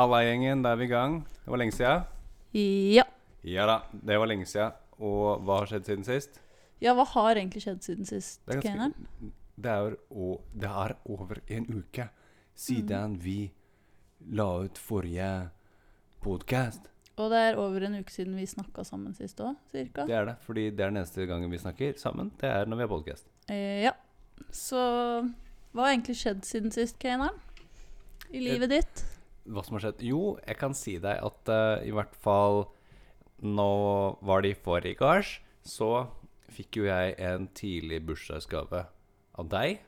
Halla, gjengen. Da er vi i gang. Det var lenge siden. Ja. Ja da, det var lenge siden. Og hva har skjedd siden sist? Ja, hva har egentlig skjedd siden sist, Det er ganske-? Det er, o- det er over en uke siden vi la ut forrige podkast. Og det er over en uke siden vi snakka sammen sist òg, cirka. Det er det, fordi det er den eneste gangen vi snakker sammen. Det er når vi har podkast. Eh, ja. Så hva har egentlig skjedd siden sist, Keinar? I livet ditt? Hva som har skjedd? Jo, jeg kan si deg at uh, i hvert fall Nå var det i forgårs, så fikk jo jeg en tidlig bursdagsgave av deg.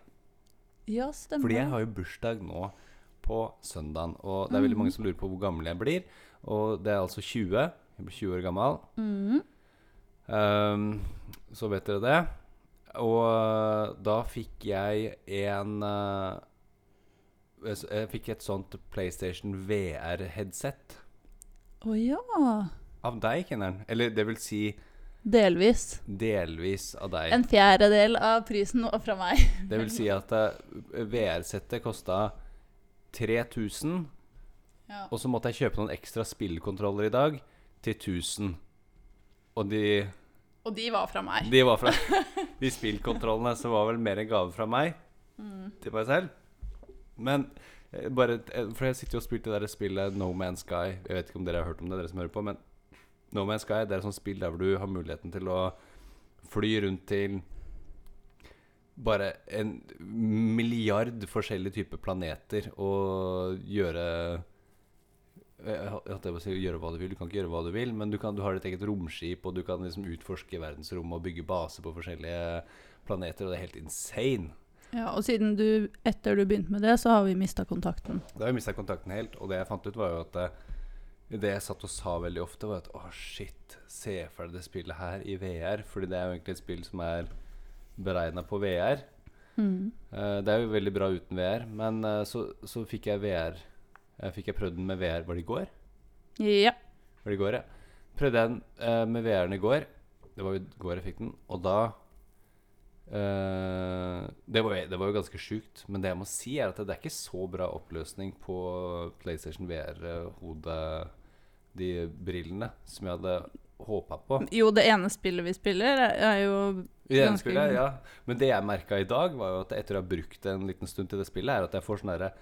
Ja, stemmer. Fordi jeg har jo bursdag nå på søndagen, og det er veldig mange som lurer på hvor gammel jeg blir. Og det er altså 20. Jeg blir 20 år gammel. Mm. Um, så vet dere det. Og eh, da fikk jeg en eh, Jeg fikk et sånt PlayStation VR-headset Å ja. av deg, Kenneren. Eller det vil si Delvis. delvis av deg. En fjerdedel av prisen var fra meg. Det vil si at eh, VR-settet kosta 3000. Ja. Og så måtte jeg kjøpe noen ekstra spillkontroller i dag til 1000. Og de, Og de var fra meg. de var fra De spillkontrollene som var vel mer en gave fra meg Mm. til meg selv. Men eh, bare eh, For jeg sitter jo og spiller det der spillet No Man's Sky. Jeg vet ikke om dere har hørt om det, dere som hører på, men No Man's Sky det er et sånt spill der hvor du har muligheten til å fly rundt til bare en milliard forskjellige typer planeter og gjøre å si gjøre hva du vil. Du kan ikke gjøre hva du vil, men du, kan, du har ditt eget romskip, og du kan liksom utforske verdensrommet og bygge base på forskjellige planeter, og det er helt insane. Ja, og siden du, etter du begynte med det, så har vi mista kontakten. Da har vi mista kontakten helt, og det jeg fant ut, var jo at eh, det jeg satt og sa veldig ofte, var at å, shit, se for deg det spillet her i VR, fordi det er jo egentlig et spill som er beregna på VR. Mm. Eh, det er jo veldig bra uten VR, men eh, så, så fikk jeg VR Fikk jeg prøvd den med VR Var det i går? Ja. Var det i går, ja. Prøvde jeg den med VR-en i går. Det var i går jeg fikk den. Og da eh, det, var, det var jo ganske sjukt. Men det jeg må si, er at det er ikke så bra oppløsning på PlayStation VR-hodet, de brillene, som jeg hadde håpa på. Jo, det ene spillet vi spiller, er jo I det ene spillet, ja. Men det jeg merka i dag, var jo at etter å ha brukt en liten stund til det spillet, er at jeg får sånn derre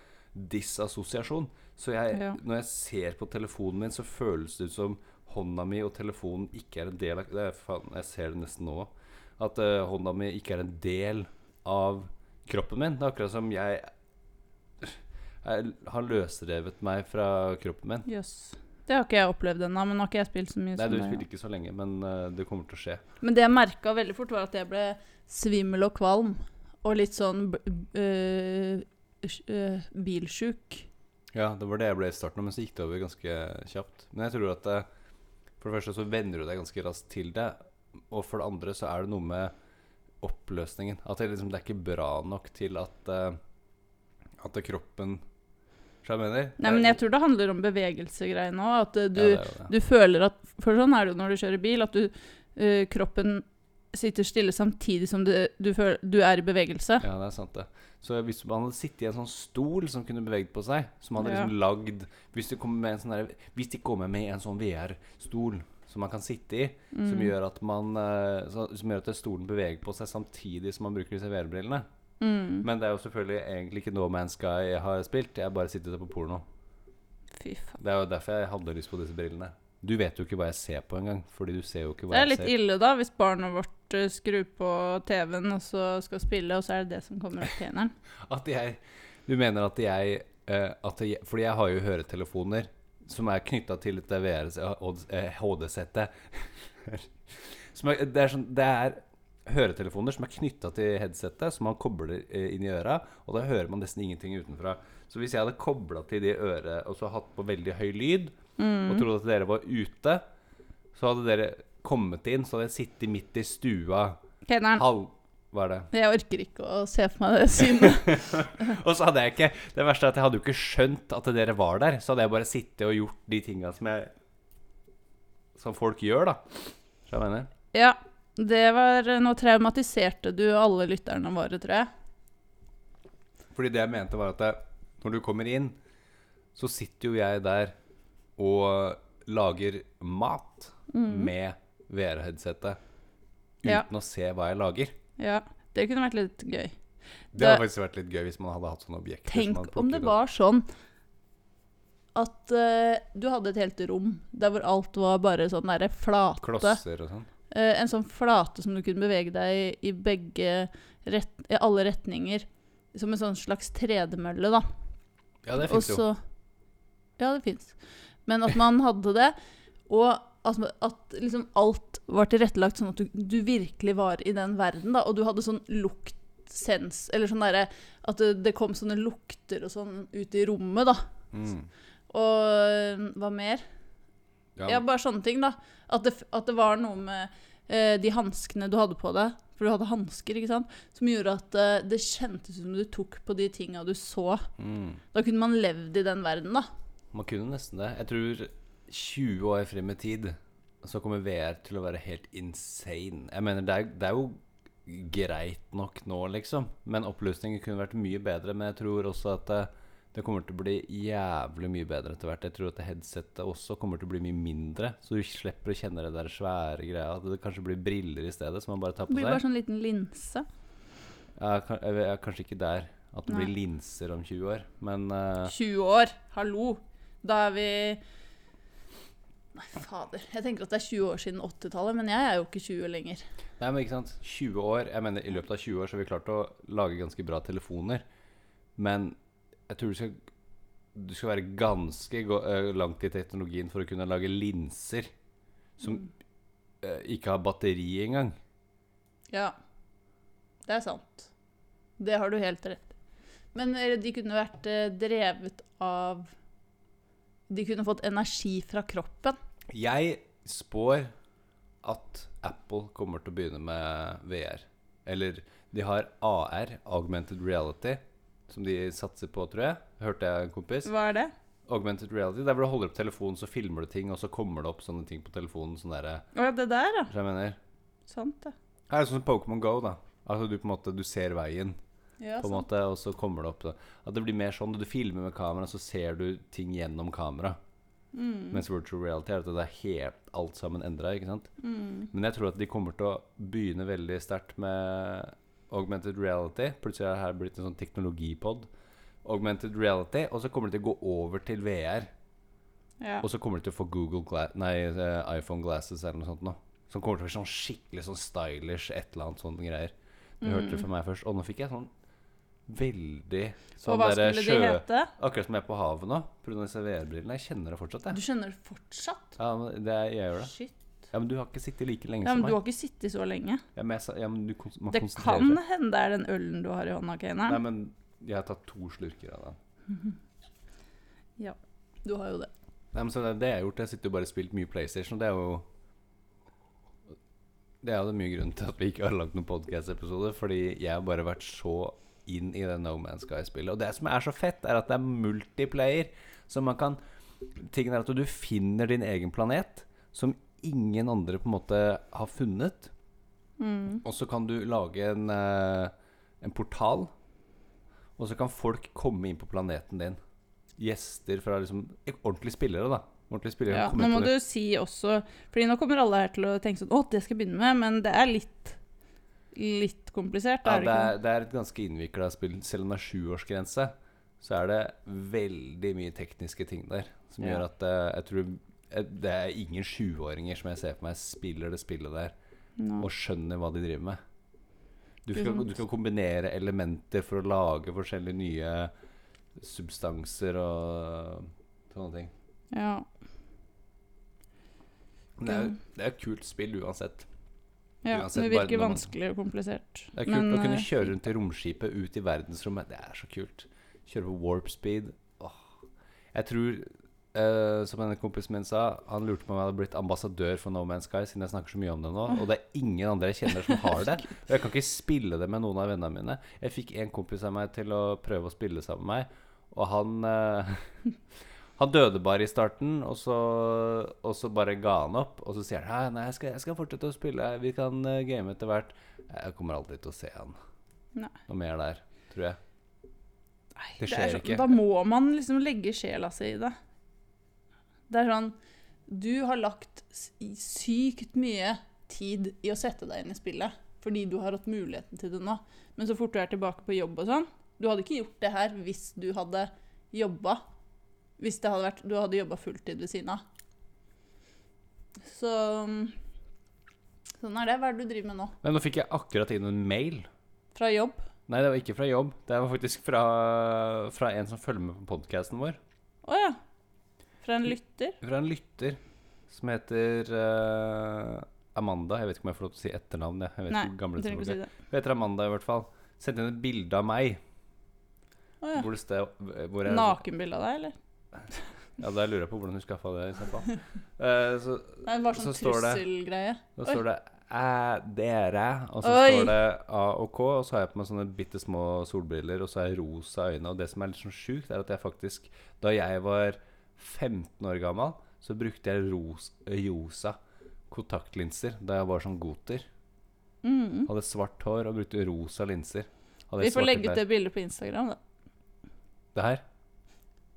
disassosiasjon. Så jeg, Ja. når jeg ser på telefonen min, så føles det ut som hånda mi og telefonen ikke er en del av det Jeg ser det nesten nå. At uh, hånda mi ikke er en del av kroppen min. Det er akkurat som jeg, jeg har løsrevet meg fra kroppen min. Jøss. Det har ikke jeg opplevd ennå, men nå har ikke jeg spilt så mye Nei, du spiller ikke så lenge, men uh, det kommer til å skje. Men det jeg merka veldig fort, var at jeg ble svimmel og kvalm. Og litt sånn øh, bilsjuk. Ja, det var det jeg ble i starten, men så gikk det over ganske kjapt. Men jeg tror at eh, for det første så venner du deg ganske raskt til det, og for det andre så er det noe med oppløsningen. At det, liksom, det er ikke bra nok til at uh, At kroppen? Nei, men jeg tror det handler om bevegelsegreiene òg. At uh, du, ja, det det. du føler at For sånn er det jo når du kjører bil, at du, uh, kroppen sitter stille samtidig som du, du, føler, du er i bevegelse. Ja, det er sant, det. Så hvis man hadde sittet i en sånn stol som kunne beveget på seg, som hadde Ja. liksom lagd Hvis det kommer med en sånn der, Hvis de kommer med en sånn VR-stol som man kan sitte i, som Mm. gjør at man eh, Som gjør at stolen beveger på seg samtidig som man bruker disse VR-brillene. Mm. Men det er jo selvfølgelig egentlig ikke No Man's Sky jeg har spilt. Jeg bare sittet og på porno. Fy faen. Det er jo derfor jeg hadde lyst på disse brillene. Du vet jo ikke hva jeg ser på engang, fordi du ser jo ikke hva jeg ser. Det er litt ille, da, hvis barnet vårt øh, skrur på TV-en og så skal spille, og så er det det som kommer opp i eneren. At jeg Du mener at jeg, eh, at jeg Fordi jeg har jo høretelefoner som er knytta til dette HD-settet. Er, det er sånn Det er høretelefoner som er knytta til headsetet, som man kobler eh, inn i øra, og da hører man nesten ingenting utenfra. Så hvis jeg hadde kobla til de øret og så hatt på veldig høy lyd, og trodde at dere var ute, så hadde dere kommet inn, så hadde jeg sittet midt i stua halv... Hva er det? jeg orker ikke å se for meg det synet. Og så hadde jeg ikke Det verste er at jeg hadde jo ikke skjønt at dere var der. Så hadde jeg bare sittet og gjort de tinga som jeg Som folk gjør, da. Så jeg mener. ja, det var Nå traumatiserte du alle lytterne våre, tror jeg. Fordi det jeg mente, var at det, når du kommer inn, så sitter jo jeg der og lager mat med VR-headsetet uten Ja. å se hva jeg lager. Ja, det kunne vært litt gøy. Det hadde faktisk vært litt gøy hvis man hadde hatt sånne objekter. Tenk som man om det var sånn at uh, du hadde et helt rom der hvor alt var bare sånn derre flate. Klosser og sånn. Uh, en sånn flate som du kunne bevege deg i, i begge rett, i alle retninger. Som en sånn slags tredemølle, da. Ja, det fins jo. Ja, det fins. Men at man hadde det, og at, at liksom alt var tilrettelagt sånn at du, du virkelig var i den verden, da. Og du hadde sånn luktsens Eller sånn derre At det, det kom sånne lukter og sånn ut i rommet, da. Mm. Og hva mer? Ja. Ja, bare sånne ting, da. At det, at det var noe med eh, de hanskene du hadde på deg, for du hadde hansker, ikke sant, som gjorde at eh, det kjentes ut som du tok på de tinga du så. Mm. Da kunne man levd i den verden, da. Man kunne nesten det. Jeg tror 20 år frem i tid så kommer VR til å være helt insane. Jeg mener, det er, det er jo greit nok nå, liksom. Men oppløsningen kunne vært mye bedre. Men jeg tror også at det, det kommer til å bli jævlig mye bedre etter hvert. Jeg tror at headsetet også kommer til å bli mye mindre. Så du slipper å kjenne det der svære greia. At det kanskje blir briller i stedet, som man bare tar på seg. Det blir bare sånn liten linse. Ja, kanskje ikke der. At det Nei. blir linser om 20 år. Men uh, 20 år, hallo. Da er vi Nei, fader. Jeg tenker at det er 20 år siden 80-tallet, men jeg er jo ikke 20 lenger. Nei, men ikke sant 20 år Jeg mener, i løpet av 20 år så har vi klart å lage ganske bra telefoner. Men jeg tror du skal Du skal være ganske eh, langt i teknologien for å kunne lage linser som mm. ikke har batteri engang. Ja. Det er sant. Det har du helt rett. Men eh, de kunne vært eh, drevet av De kunne fått energi fra kroppen. Jeg spår at Apple kommer til å begynne med VR. Eller de har AR, Augmented Reality, som de satser på, tror jeg. Hørte jeg en kompis. Hva er det? Augmented reality, der hvor du holder opp telefonen, så filmer du ting, og så kommer det opp sånne ting på telefonen. Sånn der, Å ja, det der, ja. så jeg mener Sant, det. Det er sånn som Pokémon Go, da. Altså du på en måte Du ser veien, Ja, på en sant. måte, og så kommer det opp da. At det blir mer sånn du filmer med kamera, så ser du ting gjennom kamera. Mm. Mens virtual reality er at det er helt alt sammen endra. Mm. Men jeg tror at de kommer til å begynne veldig sterkt med augmented reality. Plutselig er det her blitt en sånn teknologipod. Augmented reality, og så kommer de til å gå over til VR. Ja. Og så kommer de til å få Google Gla nei, eh, iPhone Glasses eller noe sånt nå. Som kommer til å bli sånn skikkelig sånn stylish, et eller annet sånne greier. Du hørte det fra meg først. Og nå fikk jeg sånn veldig Og sånn hva skulle sjø... de hete? Akkurat som jeg er på havet nå, pga. disse VR-brillene. Jeg kjenner det fortsatt, Du kjenner det fortsatt? Ja, men det jeg gjør det. Shit. Ja, Men du har ikke sittet like lenge Ja, men som du har ikke sittet så lenge. Ja, men jeg, ja, men du man Det kan seg. hende det er den ølen du har i hånda, Nei, men jeg har tatt to slurker av den. Du har jo det. Nei, men så det, det jeg har gjort, jeg sitter jo bare og spilt mye PlayStation, og det er jo Det er jo mye grunn til at vi ikke har lagd noen podcast-episode, fordi jeg har bare vært så inn i det No Man's Sky-spillet. Og det som er så fett, er at det er multiplayer, så man kan Tingen er at du finner din egen planet, som ingen andre på en måte har funnet. Mm. Og så kan du lage en, eh, en portal, og så kan folk komme inn på planeten din. Gjester fra liksom Ordentlige spillere, da. Ordentlige spillere Ja, nå må du si også Fordi nå kommer alle her til å tenke sånn Å, det skal jeg begynne med, men det er litt Litt komplisert, Ja, det er, det er et ganske innvikla spill. Selv om det er sjuårsgrense, så er det veldig mye tekniske ting der som Ja. gjør at eh, jeg tror eh, det er ingen sjuåringer som jeg ser for meg spiller det spillet der no. og skjønner hva de driver med. Du skal, du skal kombinere elementer for å lage forskjellige nye substanser og sånne ting. Ja. Det er, det er et kult spill uansett. Ja. Uansett, Det virker man- vanskelig og komplisert. Det er kult å kunne eh, kjøre rundt i romskipet ut i verdensrommet. Det er så kult. Kjøre på warp speed. Åh. Jeg tror, uh, som en kompis min sa, han lurte på om jeg hadde blitt ambassadør for No Man's Sky, siden jeg snakker så mye om det nå. Og det er ingen andre jeg kjenner som har det. Og jeg kan ikke spille det med noen av vennene mine. Jeg fikk en kompis av meg til å prøve å spille sammen med meg, og han eh, Han døde bare i starten, og så, og så bare ga han opp. Og så sier han nei, jeg skal, jeg skal fortsette å spille, vi kan eh, game etter hvert. Jeg kommer aldri til å se han Nei. noe mer der, tror jeg. Det skjer det sånn- ikke. Da må man liksom legge sjela si i det. Det er sånn Du har lagt sykt mye tid i å sette deg inn i spillet fordi du har hatt muligheten til det nå. Men så fort du er tilbake på jobb og sånn Du hadde ikke gjort det her hvis du hadde jobba. Hvis det hadde vært, du hadde jobba fulltid ved siden av. Så mm, Sånn er det. Hva er det du driver med nå? Men nå fikk jeg akkurat inn en mail. Fra jobb? Nei, det var ikke fra jobb. Det var faktisk fra, fra en som følger med på podkasten vår. Å ja. Fra en lytter? Fra en lytter som heter uh, Amanda. Jeg vet ikke om jeg får lov til å si etternavn. Jeg, jeg vet Nei, ikke gamle trenger ikke å si det. Hun heter Amanda, i hvert fall. Sendte inn et bilde av meg. Å ja. Hvor det sted, hvor Nakenbilde av deg, eller? Ja, Da lurer jeg på hvordan hun skaffa det. i så fall. Eh, så Nei, det var Så sånn står det- trusselgreie. Da står det æ, dere, og så Oi. står det A og K, og så har jeg på meg sånne bitte små solbriller, og så har jeg rosa øyne. Og det som er litt sånn sjukt, er at jeg faktisk Da jeg var 15 år gammel, så brukte jeg ros, rosa kontaktlinser da jeg var sånn goter. Mm. Hadde svart hår og brukte rosa linser. Hadde Vi får legge ut det bildet på Instagram, da. Det her?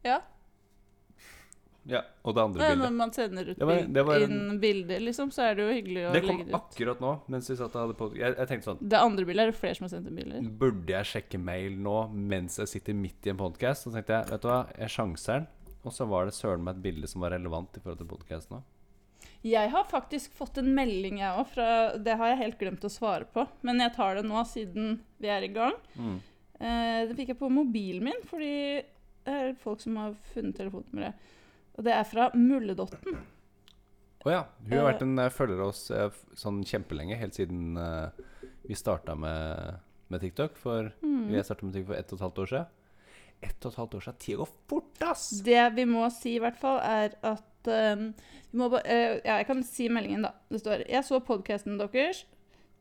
Ja. Ja. Og det andre Ja, bildet. når man sender ut Det var- det var en- inn bilder, liksom, så er det jo hyggelig å Det kom det kom akkurat nå, mens vi satt og hadde på jeg, jeg tenkte sånn Det andre bildet er det flere som har sendt inn bilder. Burde jeg sjekke mail nå mens jeg sitter midt i en podkast? Så tenkte jeg vet du hva, jeg sjanser den. Og så var det søren meg et bilde som var relevant i forhold til podkasten òg. Jeg har faktisk fått en melding, jeg òg, fra Det har jeg helt glemt å svare på, men jeg tar det nå siden vi er i gang. Mm. Eh, det fikk jeg på mobilen min, fordi det er folk som har funnet telefonnummeret. Og det er fra Mulledotten. Å ja. Hun har Eh. vært en uh, følger av oss uh, sånn kjempelenge, helt siden uh, vi starta med, med TikTok. For Mm. vi starta med TikTok for ett og et halvt år siden. Ett og et halvt år siden. Tida går fort, ass! Det vi må si, i hvert fall, er at vi må Ja, jeg kan si meldingen, da. Det står Jeg så podkasten deres.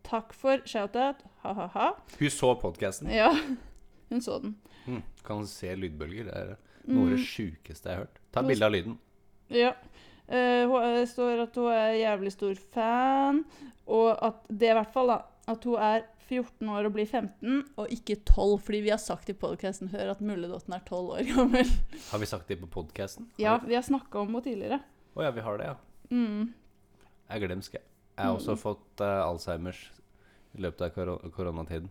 Takk for shout-out. Ha-ha-ha. Hun så podkasten. Ja, hun så den. Mm. Kan se lydbølger. Det er noe av det Mm, sjukeste jeg har hørt. Ta bilde av lyden. ja. Det hun eh, står at hun er jævlig stor fan, og at det i hvert fall, da At hun er 14 år og blir 15, og ikke 12, fordi vi har sagt i podkasten før at Mulledotten er 12 år gammel. Har vi sagt det på podkasten? Ja, vi har snakka om henne tidligere. Å ja, vi har det, ja. Mm. Jeg er glemsk, jeg. Jeg har også Mm. fått uh, Alzheimers i løpet av kor koronatiden.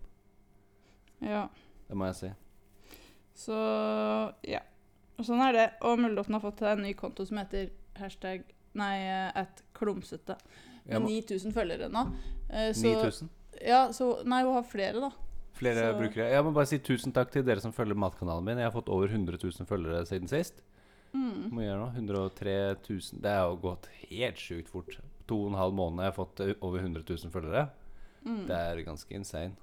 Ja. Det må jeg si. Så ja. Og sånn er det. Og Mulledotten har fått en ny konto som heter hashtag Nei, et at klumsete. Med 9000 følgere nå. Eh, så, 9000. Ja, så Nei, hun har flere, da. Flere Så- brukere. Jeg må bare si tusen takk til dere som følger matkanalen min. Jeg har fått over 100 000 følgere siden sist. Mm. Må gjøre nå? 103 000. Det er jo gått helt sjukt fort. To og en halv måned har jeg fått eh, over 100 000 følgere. Mm. Det er ganske insane.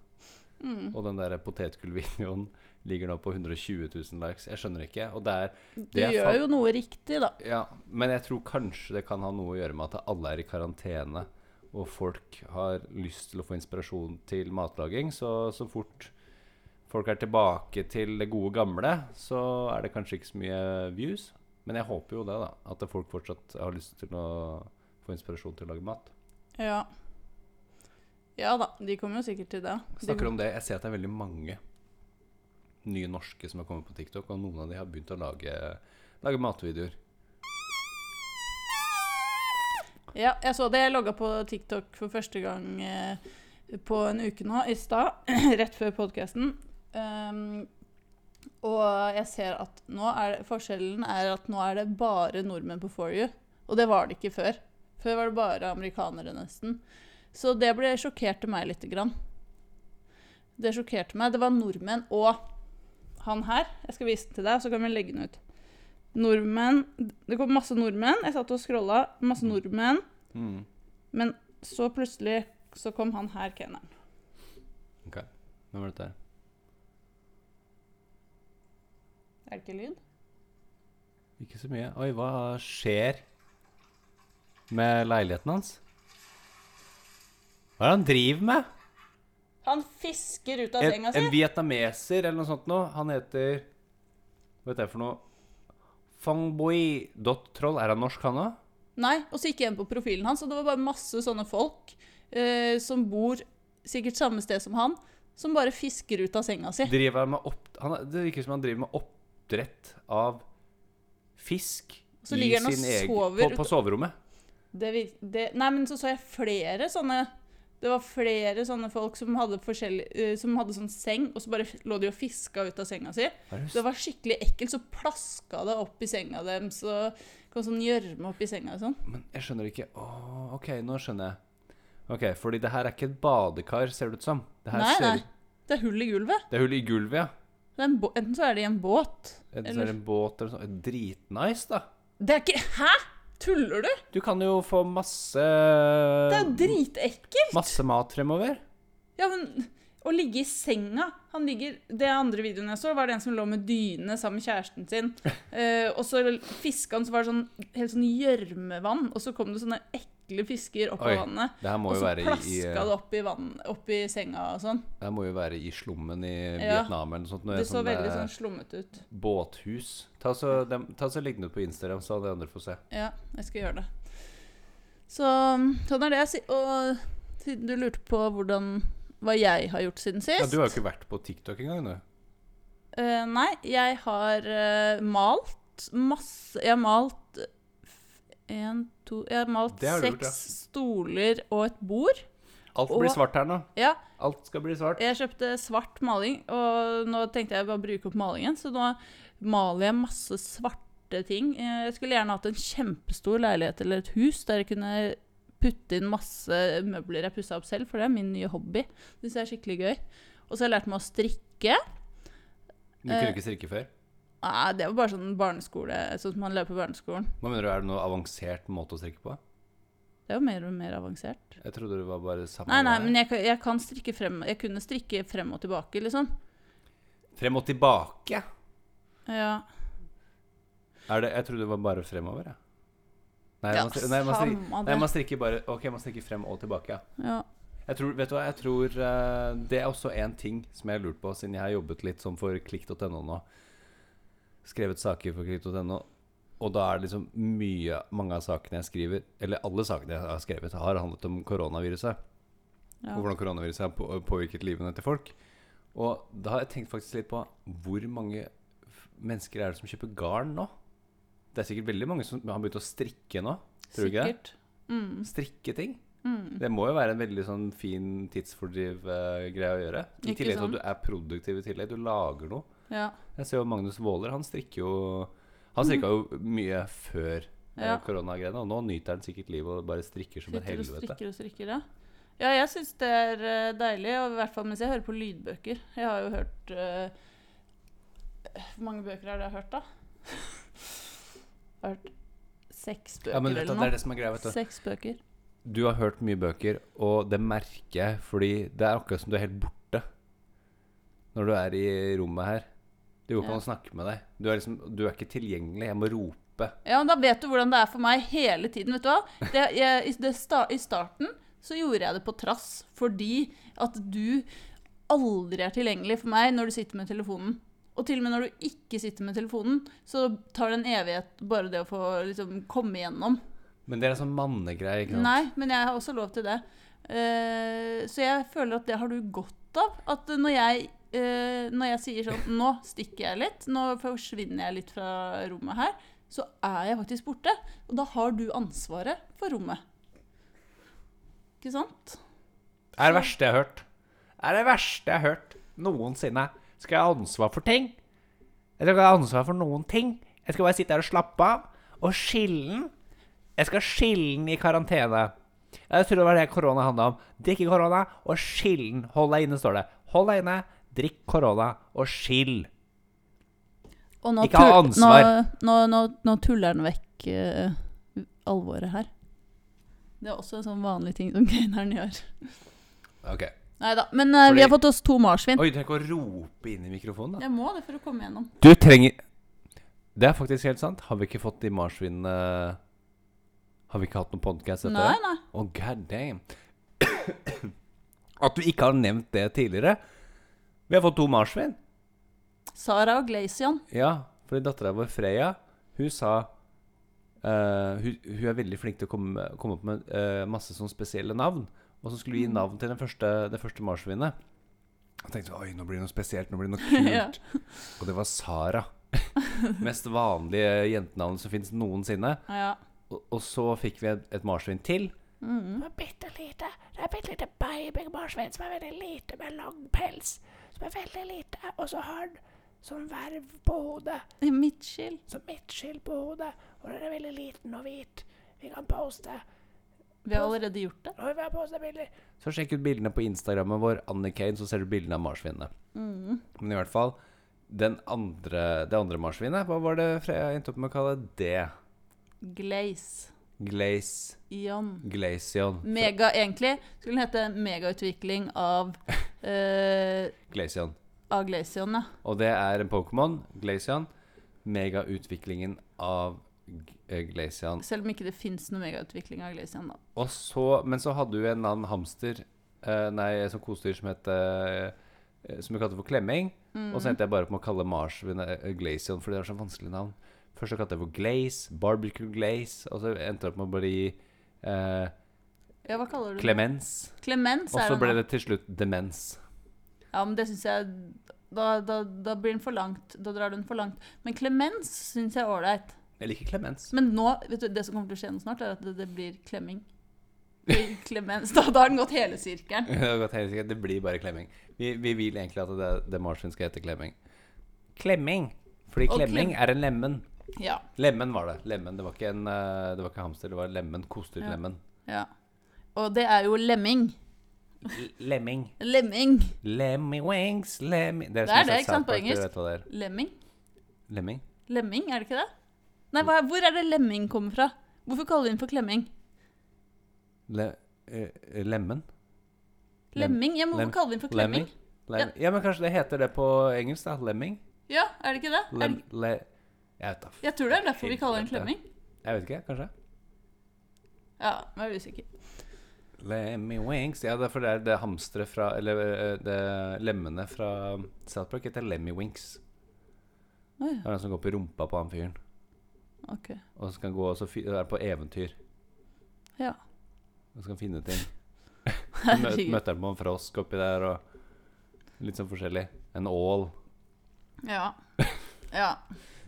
Mm. Og den der potetgullvideoen ligger nå på 120 000 likes. Jeg skjønner ikke. Og det er Du det gjør jo noe riktig, da. Ja, men jeg tror kanskje det kan ha noe å gjøre med at alle er i karantene, og folk har lyst til å få inspirasjon til matlaging. Så så fort folk er tilbake til det gode gamle, så er det kanskje ikke så mye views. Men jeg håper jo det, da. At folk fortsatt har lyst til å få inspirasjon til å lage mat. Ja. Ja da, de kommer jo sikkert til det. De Snakker om det, Jeg ser at det er veldig mange nye norske som har kommet på TikTok, og noen av de har begynt å lage, lage matvideoer. Ja, jeg så det. Jeg logga på TikTok for første gang eh, på en uke nå, i stad. rett før podkasten. Um, og jeg ser at nå er det, forskjellen er at nå er det bare nordmenn på For you. Og det var det ikke før. Før var det bare amerikanere, nesten. Så det ble sjokkerte meg lite grann. Det sjokkerte meg. Det var nordmenn og han her. Jeg skal vise den til deg, så kan vi legge den ut. Nordmenn Det kom masse nordmenn. Jeg satt og scrolla. Masse nordmenn. Mm. Men så plutselig så kom han her, keneren. Ok, Hvem var dette? her? Er det ikke lyd? Ikke så mye. Oi, hva skjer med leiligheten hans? Hva er det han driver med? Han fisker ut av En, senga en si. vietnameser eller noe sånt noe. Han heter Hva vet jeg for noe? Fangboi.troll. Er han norsk, han òg? Nei, og så gikk jeg inn på profilen hans, og det var bare masse sånne folk eh, som bor sikkert samme sted som han, som bare fisker ut av senga si. Driver han med opp... Han, det virker som han driver med oppdrett av fisk Så ligger han egen på, på soverommet. Det, det, nei, men så så jeg flere sånne Det var flere sånne folk som hadde eh, Som hadde sånn seng, og så bare lå de og fiska ut av senga si. Det var skikkelig ekkelt. Så plaska det opp i senga deres, og kom sånn gjørme opp i senga og sånn. Men jeg skjønner ikke Åh, OK, nå skjønner jeg. Ok, Fordi det her er ikke et badekar, ser det ut som. Det Nei, ser, nei. Det er hull i gulvet. Det er hull i gulvet, ja. Enten så er det i en båt Enten så er det en båt eller sånn. Dritnice, da. Det er ikke Hæ?! Tuller du? Du kan jo få masse Det er jo dritekkelt! Masse mat fremover. Ja, men å ligge i senga Han ligger Det andre videoen jeg så, var det en som lå med dyne sammen med kjæresten sin. Eh, og så fiska han, så var det sånn helt sånn gjørmevann, og så kom det sånne ekle fisker opp Oi, av vannet. Og så i, plaska det opp i, vann, opp i senga og sånn. Det må jo være i slummen i. Vietnam eller noe sånt. Noe Det så sånn, veldig eh, sånn slummete ut. båthus. Ta så, dem, ta så ut på Instagram, så alle andre får se. Ja, jeg skal gjøre det. Så sånn er det. Og siden du lurte på hvordan, hva jeg har gjort siden sist Ja, du har jo ikke vært på TikTok engang, du. Uh, nei, jeg har uh, malt masse Jeg har malt én, to Jeg har malt Det har du seks gjort, ja. stoler og et bord. Alt Og- blir svart her nå. Ja, Alt skal bli svart. jeg kjøpte svart maling, og nå tenkte jeg bare å bruke opp malingen, så nå maler jeg masse svarte ting. Eh, Jeg skulle gjerne hatt en kjempestor leilighet eller et hus der jeg kunne putte inn masse møbler jeg pussa opp selv, for det er min nye hobby. Det synes jeg er skikkelig gøy. Og så har jeg lært meg å strikke. Du kunne eh, ikke strikke før. Nei, det var bare sånn barneskole, sånn som man lærer på barneskolen. Hva mener du, Er det noe avansert måte å strikke på? Det er jo mer og mer avansert. Jeg trodde det var bare samme Nei, nei, men jeg, kan- jeg kan strikke frem Jeg kunne strikke frem og tilbake, liksom. Frem og tilbake? Ja. Er det, jeg trodde det var bare fremover, jeg. Nei, Ja, man, stri- nei, man, stri- samme nei, det. man strikker bare Ok, man strikker frem og tilbake, ja. ja. Jeg tror, vet du hva, jeg tror eh, Det er også en ting som jeg har lurt på, siden jeg har jobbet litt sånn for klikk.no nå. Skrevet saker for klikk.no. Og da er det liksom mye Mange av sakene jeg skriver, eller alle sakene jeg har skrevet, har handlet om koronaviruset. ja. Og hvordan koronaviruset har på, påvirket livene til folk. Og da har jeg tenkt faktisk litt på hvor mange mennesker er det som kjøper garn nå? Det er sikkert veldig mange som har begynt å strikke nå. Tror du ikke det? Mm. Strikke ting. Mm. Det må jo være en veldig sånn fin tidsfordriv-greie å gjøre. I Ikke tillegg til at du er produktiv i tillegg. Du lager noe. Ja. Jeg ser jo Magnus Vaaler, han strikker jo Han strikka jo mye før eh, Ja. koronagreiene, og nå nyter han sikkert livet og bare strikker som et helvete. og strikker og strikker, ja. Ja, jeg syns det er eh, deilig, og i hvert fall mens jeg hører på lydbøker. Jeg har jo hørt uh, Hvor mange bøker har jeg hørt, da? Jeg har hørt seks bøker Ja, men vet du, eller det er det som er greia, vet du. Seks bøker. Du har hørt mye bøker, og det merker jeg, fordi det er akkurat som du er helt borte når du er i rommet her. Det går ikke an å snakke med deg. Du er, liksom, du er ikke tilgjengelig. Jeg må rope. Ja, men Da vet du hvordan det er for meg hele tiden. vet du hva? Det, jeg, i, det sta, I starten så gjorde jeg det på trass, fordi at du aldri er tilgjengelig for meg når du sitter med telefonen. Og til og med når du ikke sitter med telefonen, så tar det en evighet bare det å få liksom, komme igjennom. Men det er en sånn mannegreie. ikke sant? Nei, men jeg har også lov til det. Uh, så jeg føler at det har du godt av. At når jeg, eh, når jeg sier sånn Nå stikker jeg litt, nå forsvinner jeg litt fra rommet her, så er jeg faktisk borte. Og da har du ansvaret for rommet. Ikke sant? Det er det verste jeg har hørt. Det er det verste jeg har hørt noensinne. Skal jeg ha ansvar for ting? Jeg skal ikke ha ansvar for noen ting. Jeg skal bare sitte her og slappe av. Og skillen. Jeg skal skille den i karantene. Jeg tror det var det korona handla om. Drikke korona og skillen. Hold deg inne, står det. Hold deg inne, drikk korona og skill. Og Ikke ha ansvar. Nå, nå, nå, tuller den vekk uh, alvoret her. Det er også en sånn vanlig ting som gaineren gjør. Ok. Nei da. Men uh, Fordi- vi har fått oss to marsvin. Oi, du trenger ikke å rope inn i mikrofonen, da. Jeg må det for å komme gjennom. Du trenger Det er faktisk helt sant. Har vi ikke fått de marsvinene Har vi ikke hatt noen podcast etter Nei, det? nei. Å, god damn. At du ikke har nevnt det tidligere. Vi har fått to marsvin. Sara og Glacian. Ja, fordi dattera vår Freya, hun sa eh, hun, hun er veldig flink til å komme, komme opp med eh, masse sånn spesielle navn. Og så skulle vi gi Mm. navn til den første, det første marsvinet. Og tenkte oi, nå blir det noe spesielt, nå blir det noe kult. Ja. Og det var Sara. Mest vanlige jentenavnet som fins noensinne. Ja. Og, og så fikk vi et, et marsvin til. Mm. er bitte lite. Det er bitte lite babymarsvin som er veldig lite, med lang pels. Som er veldig lite. Og så har den sånn verv på hodet. Midtskill. Som midtskill på hodet. Og den er veldig liten og hvit. Vi kan poste. Vi har allerede gjort det. Og vi har postet bilder. Så sjekk ut bildene på Instagrammen vår, Annie Kane, så ser du bildene av marsvinene. Mm. Men i hvert fall, den andre, det andre marsvinet, hva var det Freya endte opp med å kalle det? Glaze. Glace. Ion. Mega, egentlig skulle den hete megautvikling av eh, Glacion. Av Glacion, ja. Og det er en Pokémon, Glacion. Megautviklingen av eh, Selv om ikke det fins noe megautvikling av Glacian, da. Og så, men så hadde du en annen hamster, eh, nei, sånn kosedyr som het eh, Som vi kalte for Klemming. Mm. Og så endte jeg bare på å kalle Mars Glacian, Glaceon, fordi det var så vanskelig navn. Først så kalte jeg for Glaze, Barbecue Glaze, og så endte det opp med å bli eh, Ja, hva kaller du det? Clemens. Clemens Og så ble det til slutt demens. Ja, men det syns jeg da, da, da blir den for langt. Da drar den for langt. Men Clemens syns jeg er ålreit. Jeg liker Clemens. Men nå, vet du, det som kommer til å skje nå snart, er at det, det blir klemming. Det Clemens. Da, da har den gått hele sirkelen. Det, har gått hele sirkelen. det blir bare klemming. Vi, vi vil egentlig at det, det marsvin skal hete klemming. Klemming! Fordi klemming klem- er en lemen. Ja. Lemen var det. Lemen, Det var ikke en eh, Det var ikke hamster, det var lemen. Kostyr-lemen. ja. Og det er jo lemming. Lemming. Lemming. Lemmy wings, lemming Det er det, ikke sant, på engelsk? det. Lemming? Lemming? Lemming, er det ikke det? Nei, hva, hvor er det lemming kommer fra? Hvorfor kaller vi den for klemming? Le, eh, lemmen? Lemming? Ja, men lem- hvorfor kaller vi den for klemming? Lem, ja. men kanskje det heter det på engelsk, da? Lemming? Ja, er det ikke det? Er det jeg vet da. jeg tror det er derfor vi kaller den klemming. Jeg vet ikke, kanskje? Ja, men jeg er usikker. Lemmy wings Ja, det er for det er det hamsteret fra Eller eh, det lemmene fra South Park heter Lemmy Winks. Oi, Det er den som går på rumpa på han fyren. ok. Og så kan gå og så på eventyr. Ja. Og så kan finne ting. Så mø møter han på en frosk oppi der, og litt sånn forskjellig. En ål. Ja. ja.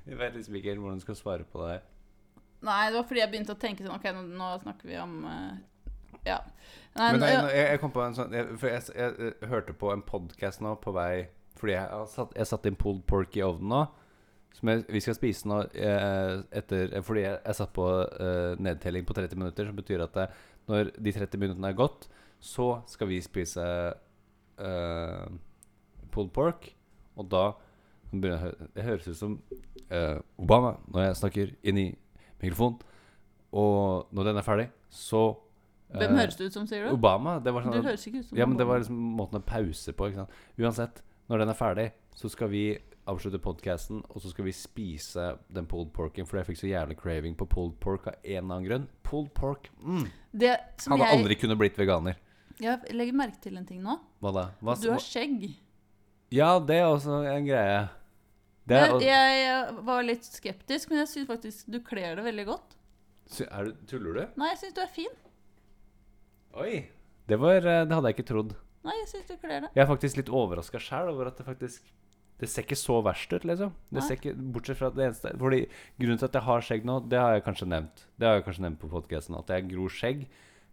Jeg vet liksom ikke helt hvordan du skal svare på det. Nei, det var fordi jeg begynte å tenke sånn Ok, nå, nå snakker vi om uh, Ja. Nei, Men nå- jeg, jeg, kom på en sånn jeg, For jeg, jeg, hørte på en podkast nå på vei Fordi jeg satt, jeg satt inn pulled pork i ovnen nå. Som jeg, vi skal spise nå eh, etter Fordi jeg, jeg satt på eh, nedtelling på 30 minutter, som betyr at det, når de 30 minuttene er gått, så skal vi spise eh, pulled pork. Og da Det høres ut som uh, Obama når jeg snakker inn i mikrofonen. Og når den er ferdig, så Hvem eh, høres det ut som, sier du? Obama. Det var sånn at, høres ikke ut som Ja, men det var liksom måten å pause på. Ikke sant? Uansett, når den er ferdig, så skal vi avslutte podcasten, og så skal vi spise den pulled porken, for jeg fikk så jævlig craving på pulled pork av en eller annen grunn. Pulled pork mm. Det som Hadde jeg, aldri kunnet blitt veganer. jeg legger merke til en ting nå. Hva da? Hva, Du har skjegg. Ja, det er også en greie. Det er, Jeg, jeg var litt skeptisk, men jeg syns faktisk du kler det veldig godt. Sy- er du, Tuller du? Nei, jeg syns du er fin. Oi! Det, var, eh, det hadde jeg ikke trodd. Nei, jeg syns du kler det. Jeg er faktisk litt overraska sjæl over at det faktisk Det ser ikke så verst ut, liksom. Det ser ikke, Bortsett fra det eneste Fordi Grunnen til at jeg har skjegg nå, det har jeg kanskje nevnt. Det har jeg kanskje nevnt på podkasten, at jeg gror skjegg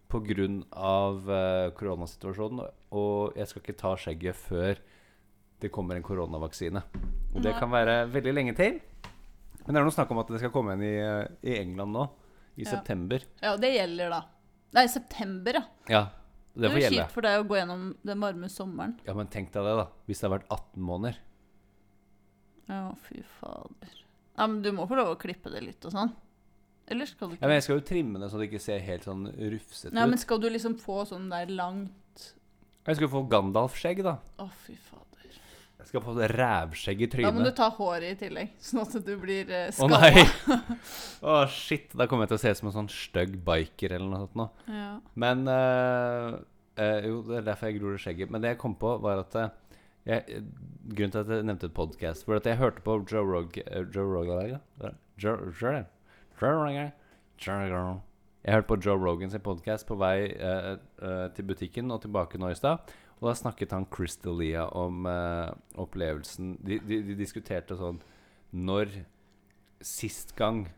pga. Uh, koronasituasjonen. Og jeg skal ikke ta skjegget før det kommer en koronavaksine. Og det kan være veldig lenge til. Men det er noe snakk om at det skal komme en i, i England nå. I Ja. september. Ja, det gjelder, da. Nei, september, ja. Ja, det Det er jo kjipt for deg å gå gjennom den varme sommeren. Ja, Men tenk deg det, da. Hvis det har vært 18 måneder. Ja, fy fader. Ja, men du må få lov å klippe det litt og sånn. Eller skal du ikke? Ja, men Jeg skal jo trimme det så det ikke ser helt sånn rufsete Ja, men skal du liksom få sånn der langt Jeg skal få Gandalf-skjegg, da. Å, fy fader. Skal få rævskjegg i trynet. Da må du ta håret i tillegg, sånn at du blir uh, Å nei! Å shit, da kommer jeg til å se ut som en sånn stygg biker eller noe sånt. Nå. Ja. Men uh, uh, Jo, det er derfor jeg gror det skjegget. Men det jeg kom på, var at jeg, Grunnen til at jeg nevnte et podkast, var at jeg hørte på Joe Rog... Joe Rogan? Joe, Joe, Joe Rogan Joe. Jeg hørte på Joe Rogan sin podkast på vei eh, eh, til butikken og tilbake nå i stad. Og da snakket han Chris D'Elia om eh, opplevelsen de, de, de diskuterte sånn Når sist gang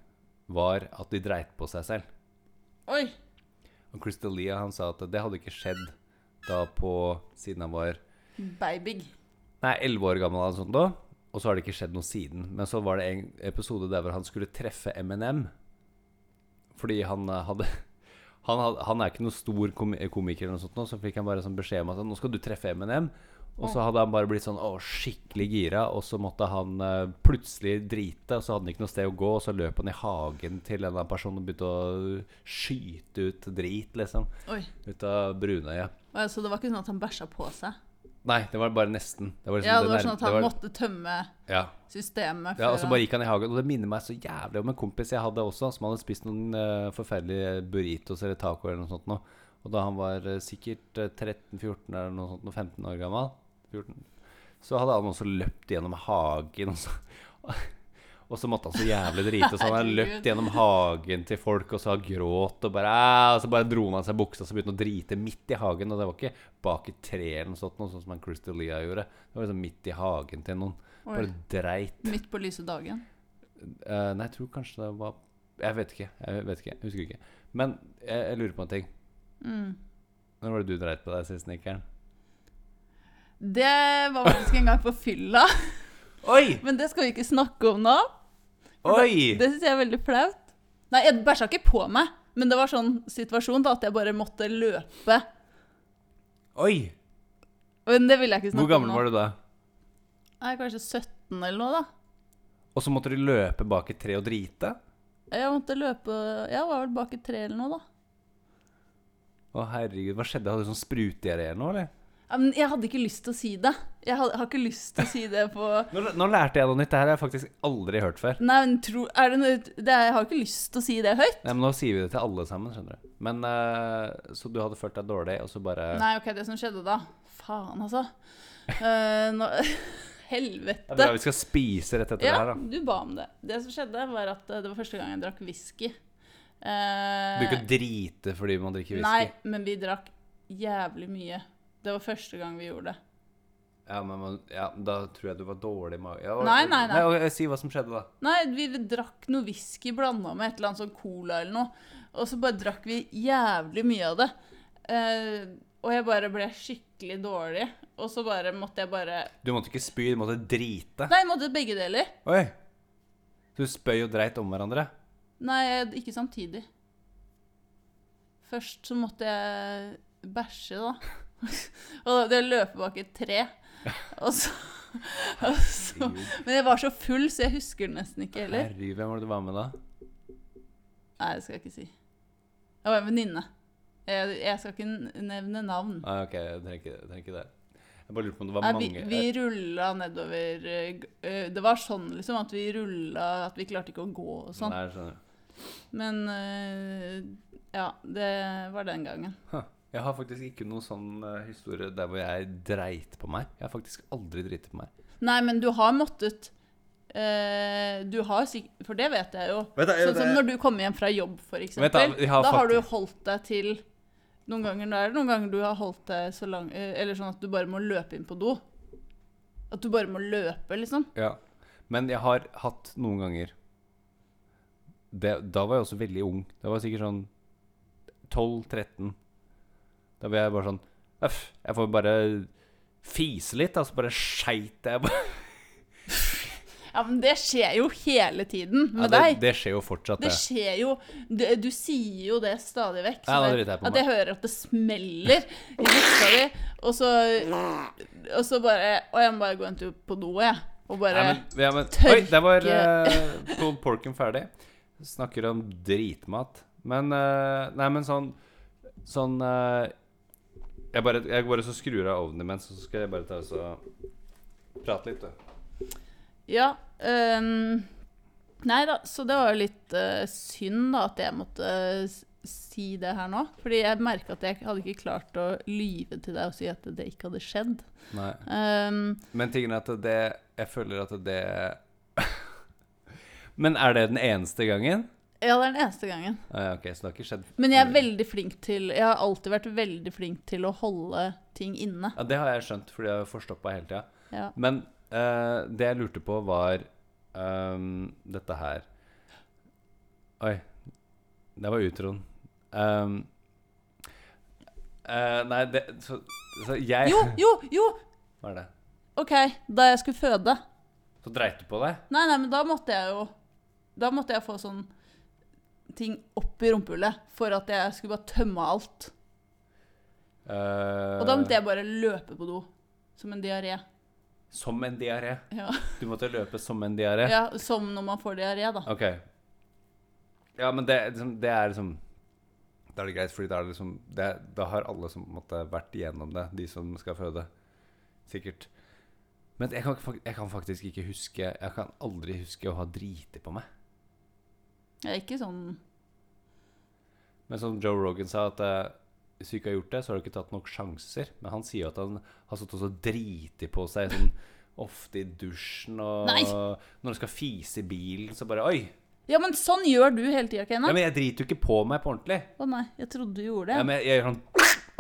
var at de dreit på seg selv. Oi! Og Chris D'Elia han sa at det hadde ikke skjedd da på Siden han var Baby. Nei, 11 år gammel eller sånt da. Og så har det ikke skjedd noe siden. Men så var det en episode der hvor han skulle treffe Eminem. Fordi han eh, hadde han, han er ikke noen stor komiker, eller noe sånt nå, så fikk han bare sånn beskjed om at nå skal du treffe Eminem. Og så hadde han bare blitt sånn å, skikkelig gira, og så måtte han uh, plutselig drite. Og så hadde han ikke noe sted å gå, og så løp han i hagen til en annen person og begynte å skyte ut drit, liksom. Oi. Ut av brunøyet. Så det var ikke sånn at han bæsja på seg? Nei, det var bare nesten. Det var liksom Ja, det var sånn at han var- måtte tømme ja. systemet Ja, og så bare gikk han i hagen. Og det minner meg så jævlig om en kompis jeg hadde også, som hadde spist noen uh, forferdelige burritos eller taco eller noe sånt nå. Og da han var uh, sikkert eh, 13-14 eller noe sånt, noe 15 år gammel, 14, så hadde han også løpt gjennom hagen. Og så, og så måtte han så jævlig drite. Så han har løpt gjennom hagen til folk og så gråt og bare Og så bare dro han av seg buksa og så begynte han å drite midt i hagen. Og det var ikke bak i treet eller noe sånt, noe sånn som Crystal Lea gjorde. Det var liksom midt i hagen til noen. Oi. Bare dreit. Midt på lyse dagen. Uh, nei, jeg tror kanskje det var Jeg vet ikke. Jeg vet ikke, jeg husker ikke. Men jeg, jeg lurer på en ting. Mm. Når var det du dreit på deg sist, Nikkeren? Det var faktisk en gang på fylla, Oi! men det skal vi ikke snakke om nå. Oi! Det syns jeg er veldig flaut. Nei, jeg bæsja ikke på meg, men det var sånn situasjon da at jeg bare måtte løpe. Oi! Men det vil jeg ikke snakke om. Hvor gammel om var du da? Nei, kanskje 17 eller noe, da. Og så måtte du løpe bak et tre og drite? Jeg måtte løpe Jeg var vel bak et tre eller noe, da. Å herregud, hva skjedde? Hadde du sånn sprutdiaré eller noe, eller? Men jeg hadde ikke lyst til å si det. Jeg har, har ikke lyst til å si det på Nå, nå lærte jeg noe nytt. Det her har jeg faktisk aldri hørt før. Nei, men tro, er det noe det Jeg har ikke lyst til å si det høyt. Nei, men Nå sier vi det til alle sammen, skjønner du. Men uh, Så du hadde følt deg dårlig, og så bare Nei, OK, det som skjedde da Faen, altså. Uh, nå, Det helvete. er bra vi skal spise rett etter Ja, det her, da. du ba om det. Det som skjedde, var at eh, det var første gang jeg drakk whisky. Du Eh, ikke drite fordi man drikker whisky? Nei, men vi drakk jævlig mye. Det var første gang vi gjorde det. Ja, men man, ja, da tror jeg du var dårlig i magen. Ja, nei, Nei, nei, nei. Si hva som skjedde, da. Nei, vi drakk noe whisky blanda med et eller annet sånn cola eller noe. Og så bare drakk vi jævlig mye av det. Eh, og jeg bare ble skikkelig dårlig. Og så bare måtte jeg bare Du måtte ikke spy, du måtte drite. Nei, jeg måtte begge deler. Oi! Så du spøy og dreit om hverandre? Nei, ikke samtidig. Først så måtte jeg bæsje, da. og det løpe bak et tre. Og så, og så Men jeg var så full, så jeg husker det nesten ikke heller. Herregud, hvem var det du var med da? Nei, det skal jeg ikke si. Jeg var en venninne. Jeg, jeg skal ikke nevne navn. Nei, ok, jeg trenger ikke, det. Jeg bare lurte på om det var Nei, vi, mange vi rulla nedover eh, eh, Det var sånn liksom at vi rulla At vi klarte ikke å gå og sånn. Nei, jeg skjønner. Men eh, ja, det var den gangen. Huh. Jeg har faktisk ikke noen sånn uh, historie der hvor jeg dreit på meg. Jeg har faktisk aldri driti på meg. Nei, men du har måttet uh, Du har sikkert For det vet jeg jo. Vet du, Sånn som når du kommer hjem fra jobb, for Da du, har du holdt deg til Noen ganger da er det noen ganger du har holdt deg så lang uh, Eller sånn at du bare må løpe inn på do. At du bare må løpe, liksom. Ja. Men jeg har hatt noen ganger det, Da var jeg også veldig ung. Det var sikkert sånn 12-13. Da blir jeg bare sånn Øff, jeg får bare fise litt, og så bare skeit jeg bare. Ja, men det skjer jo hele tiden med Ja, det, deg. det skjer jo fortsatt, Det det. skjer jo Du, du sier jo det stadig vekk. Ja, det- jeg på at meg. jeg hører at det smeller i buksa di, og så Og så bare Og jeg må bare gå en tur på do, jeg. Og bare Ja, men, ja, men, tørke- oi, der var uh, porken ferdig. Snakker om dritmat. Men uh, Nei, men sånn Sånn eh, jeg, bare, jeg bare så skrur av ovnen imens, så skal jeg bare ta og prate litt. du. Ja. Um, nei da, så det var jo litt uh, synd da at jeg måtte uh, si det her nå. Fordi jeg merka at jeg hadde ikke klart å lyve til deg og si at det ikke hadde skjedd. Ehm, Men tingen er at det Jeg føler at det Men er det den eneste gangen? Ja, det er den eneste gangen. Ah, ja, ok, Så det har ikke skjedd Men jeg er veldig flink til Jeg har alltid vært veldig flink til å holde ting inne. Ja, Det har jeg skjønt, fordi jeg har forstoppa hele tida. Ja. Men eh, det jeg lurte på, var um, dette her Oi. Det var utroen. Um, eh, nei, det Så, så jeg Jo, jo, jo! Hva er det? OK, da jeg skulle føde Så dreit du på deg? Nei, nei, men da måtte jeg jo Da måtte jeg få sånn ting opp i rumpehullet for at jeg skulle bare tømme alt. Uh, Og da måtte jeg bare løpe på do. Som en diaré. Som en diaré. Ja. Du måtte løpe som en diaré? ja, som når man får diaré, da. Ok. Ja, men det, liksom- det er liksom Da er det greit, fordi da liksom Da har alle som måtte vært igjennom det, de som skal føde. Sikkert. Men jeg kan, jeg kan faktisk ikke huske Jeg kan aldri huske å ha driti på meg. Jeg er ikke sånn Men som Joe Rogan sa, at eh, hvis du ikke har gjort det, så har du ikke tatt nok sjanser. Men han sier jo at han har stått og driti på seg sånn ofte i dusjen og Nei! Når du skal fise i bilen, så bare Oi! Ja, men sånn gjør du hele tida, Ja, men jeg driter jo ikke på meg på ordentlig. Å nei, jeg trodde du gjorde Ja, det. men jeg, jeg gjør sånn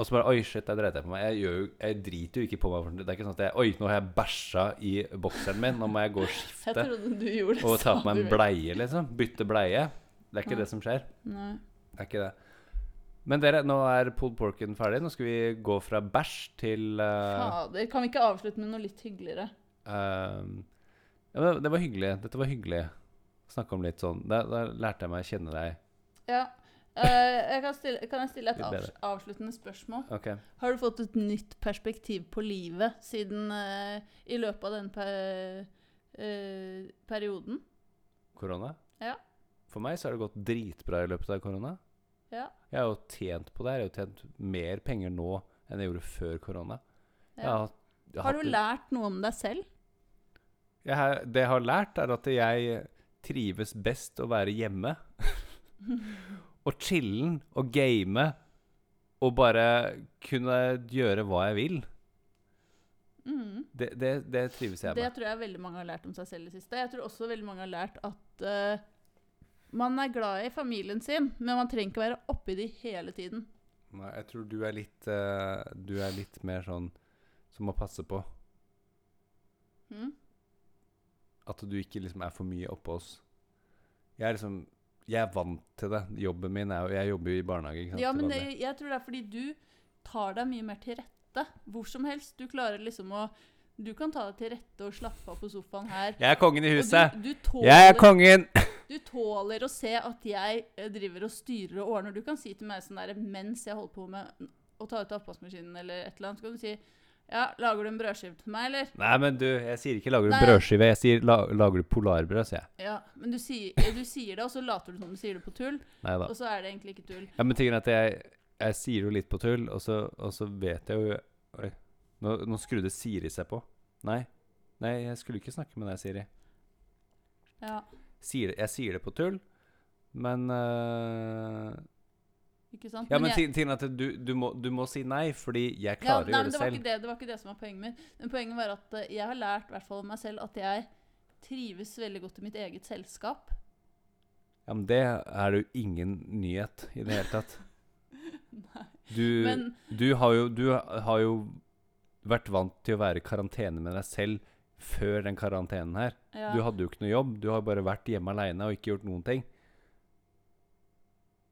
Og så bare Oi, shit, jeg dreit på meg. Jeg, jo- jeg driter jo ikke på meg. Det er ikke sånn at jeg Oi, nå har jeg bæsja i bokseren min. Nå må jeg gå og Jeg skifte. trodde du gjorde det. Og ta på meg en bleie, liksom. Bytte bleie. Det er ikke Nei. det som skjer. Nei. Det er ikke det. Men dere, nå er pulled porken ferdig. Nå skal vi gå fra bæsj til uh, Fader, kan vi ikke avslutte med noe litt hyggeligere? Uh, ja, men Det var hyggelig. Dette var hyggelig. Snakke om litt sånn Da, da lærte jeg meg å kjenne deg. Ja. Eh, jeg kan, stille, kan jeg stille et avs avsluttende spørsmål? Ok. Har du fått et nytt perspektiv på livet siden uh, i løpet av den per, uh, perioden? Korona? Ja. For meg så har det gått dritbra i løpet av korona. Ja. Jeg har jo tjent på det. her. Jeg har jo tjent mer penger nå enn jeg gjorde før korona. Ja. har, jeg Har du lært noe om deg selv? jeg har, Det jeg har lært, er at jeg trives best å være hjemme. og chillen og game og bare kunne gjøre hva jeg vil. Mm. Det, det, det trives jeg med. Det tror jeg veldig mange har lært om seg selv i det siste. Jeg tror også veldig mange har lært at uh, man er glad i familien sin, men man trenger ikke være oppi de hele tiden. Nei, jeg tror du er litt uh, Du er litt mer sånn som må passe på. Mm? At du ikke liksom er for mye oppå oss. Jeg er liksom Jeg er vant til det. Jobben min er jo Jeg jobber jo i barnehage. Ja, men det, jeg tror det er fordi du tar deg mye mer til rette hvor som helst. Du klarer liksom å Du kan ta deg til rette og slappe av på sofaen her. Jeg er kongen i huset! du, du, tåler, Jeg er kongen! du tåler å se at jeg eh, driver og styrer og ordner. Du kan si til meg sånn der mens jeg holder på med å ta ut oppvaskmaskinen eller et eller annet, så kan du si Ja, lager du en brødskive til meg, eller? Nei, men du, jeg sier ikke 'lager du Nei. brødskive'. Jeg sier la, 'lager du polarbrød', sier jeg. Ja, men du sier, du sier det, og så later du som du sier det på tull, Neida. og så er det egentlig ikke tull. Ja, men tingen er at jeg, jeg sier jo litt på tull, og så, og så vet jeg jo Oi. Nå, nå skrudde Siri seg på. Nei. Nei, jeg skulle ikke snakke med deg, Siri. Ja, Sier jeg sier det på tull, men øh, ikke sant? Ja, men jeg- tingen er at du, du, må, du må si nei, fordi jeg Ja, klarer nei, å gjøre det det selv. det, det var ikke det som var poenget mitt. Men poenget var at eh, jeg har lært hvert fall meg selv at jeg trives veldig godt i mitt eget selskap. Ja, men det er jo ingen nyhet i det hele tatt. Du, Men du, har jo, du har jo vært vant til å være i karantene med deg selv før den karantenen her. ja, Du hadde jo ikke noe jobb. Du har bare vært hjemme aleine og ikke gjort noen ting.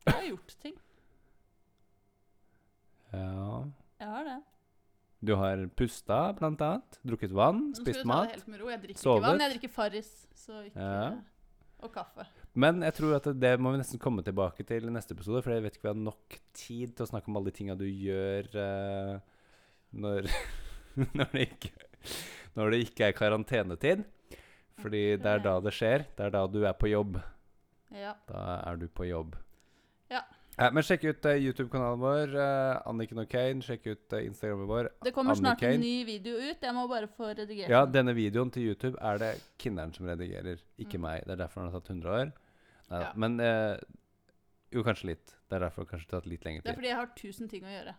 jeg har gjort ting. Ja Jeg har det. Du har pusta, blant annet. Drukket vann, Nå skal spist ta det mat. helt med ro. Jeg drikker sovet. ikke vann, jeg drikker Farris. Så ikke Ja. Og kaffe. Men jeg tror at det må vi nesten komme tilbake til i neste episode, for jeg vet ikke om vi har nok tid til å snakke om alle de tinga du gjør uh, når, når, det ikke, når det ikke er karantenetid. Fordi det er da det skjer. Det er da du er på jobb. Ja. Da er du på jobb. Ja. Eh, men sjekk ut uh, YouTube-kanalen vår, uh, Anniken og Kane. Sjekk ut uh, Instagrammen vår. Det kommer Anne snart Kane. en ny video ut. Jeg må bare få redigere. Ja, denne videoen til YouTube er det Kinneren som redigerer, ikke Mm. meg. Det er derfor han har tatt 100 år. Ja. Men jo, kanskje litt. Det er derfor det kanskje har tatt litt lengre Det er fordi jeg har tusen ting å gjøre.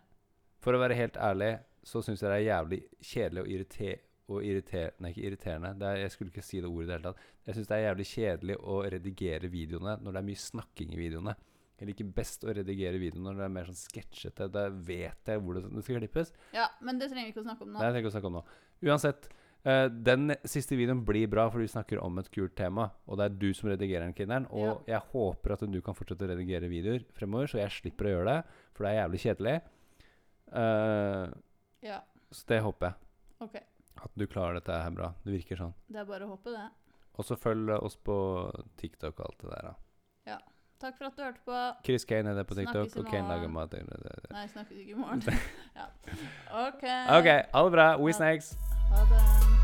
For å være helt ærlig så syns jeg det er jævlig kjedelig og, irrite og irriterende Nei, ikke irriterende. Det er, jeg skulle ikke si det ordet i det hele tatt. Jeg syns det er jævlig kjedelig å redigere videoene når det er mye snakking i videoene. Jeg liker best å redigere videoen når det er mer sånn sketsjete. Da vet jeg hvor det, det skal klippes. Ja, men det trenger vi ikke å snakke om nå. Nei, jeg trenger ikke å snakke om nå. Uansett. uh, den siste videoen blir bra, for vi snakker om et kult tema. Og det er du som redigerer den, Kinneren. Og jeg håper at du kan fortsette å redigere videoer fremover, så jeg slipper å gjøre det. For det er jævlig kjedelig. Uh, Ja, så det håper jeg. ok. At du klarer dette her bra. Det virker sånn. Det er bare å håpe, det. Og så følg oss på TikTok og alt det der, da. Takk for at du hørte på. Chris Kane er det på TikTok, og Kane lager mat. Nei, snakkes ikke i morgen. Ja. OK. OK, ha det bra. We snakes. Ha det.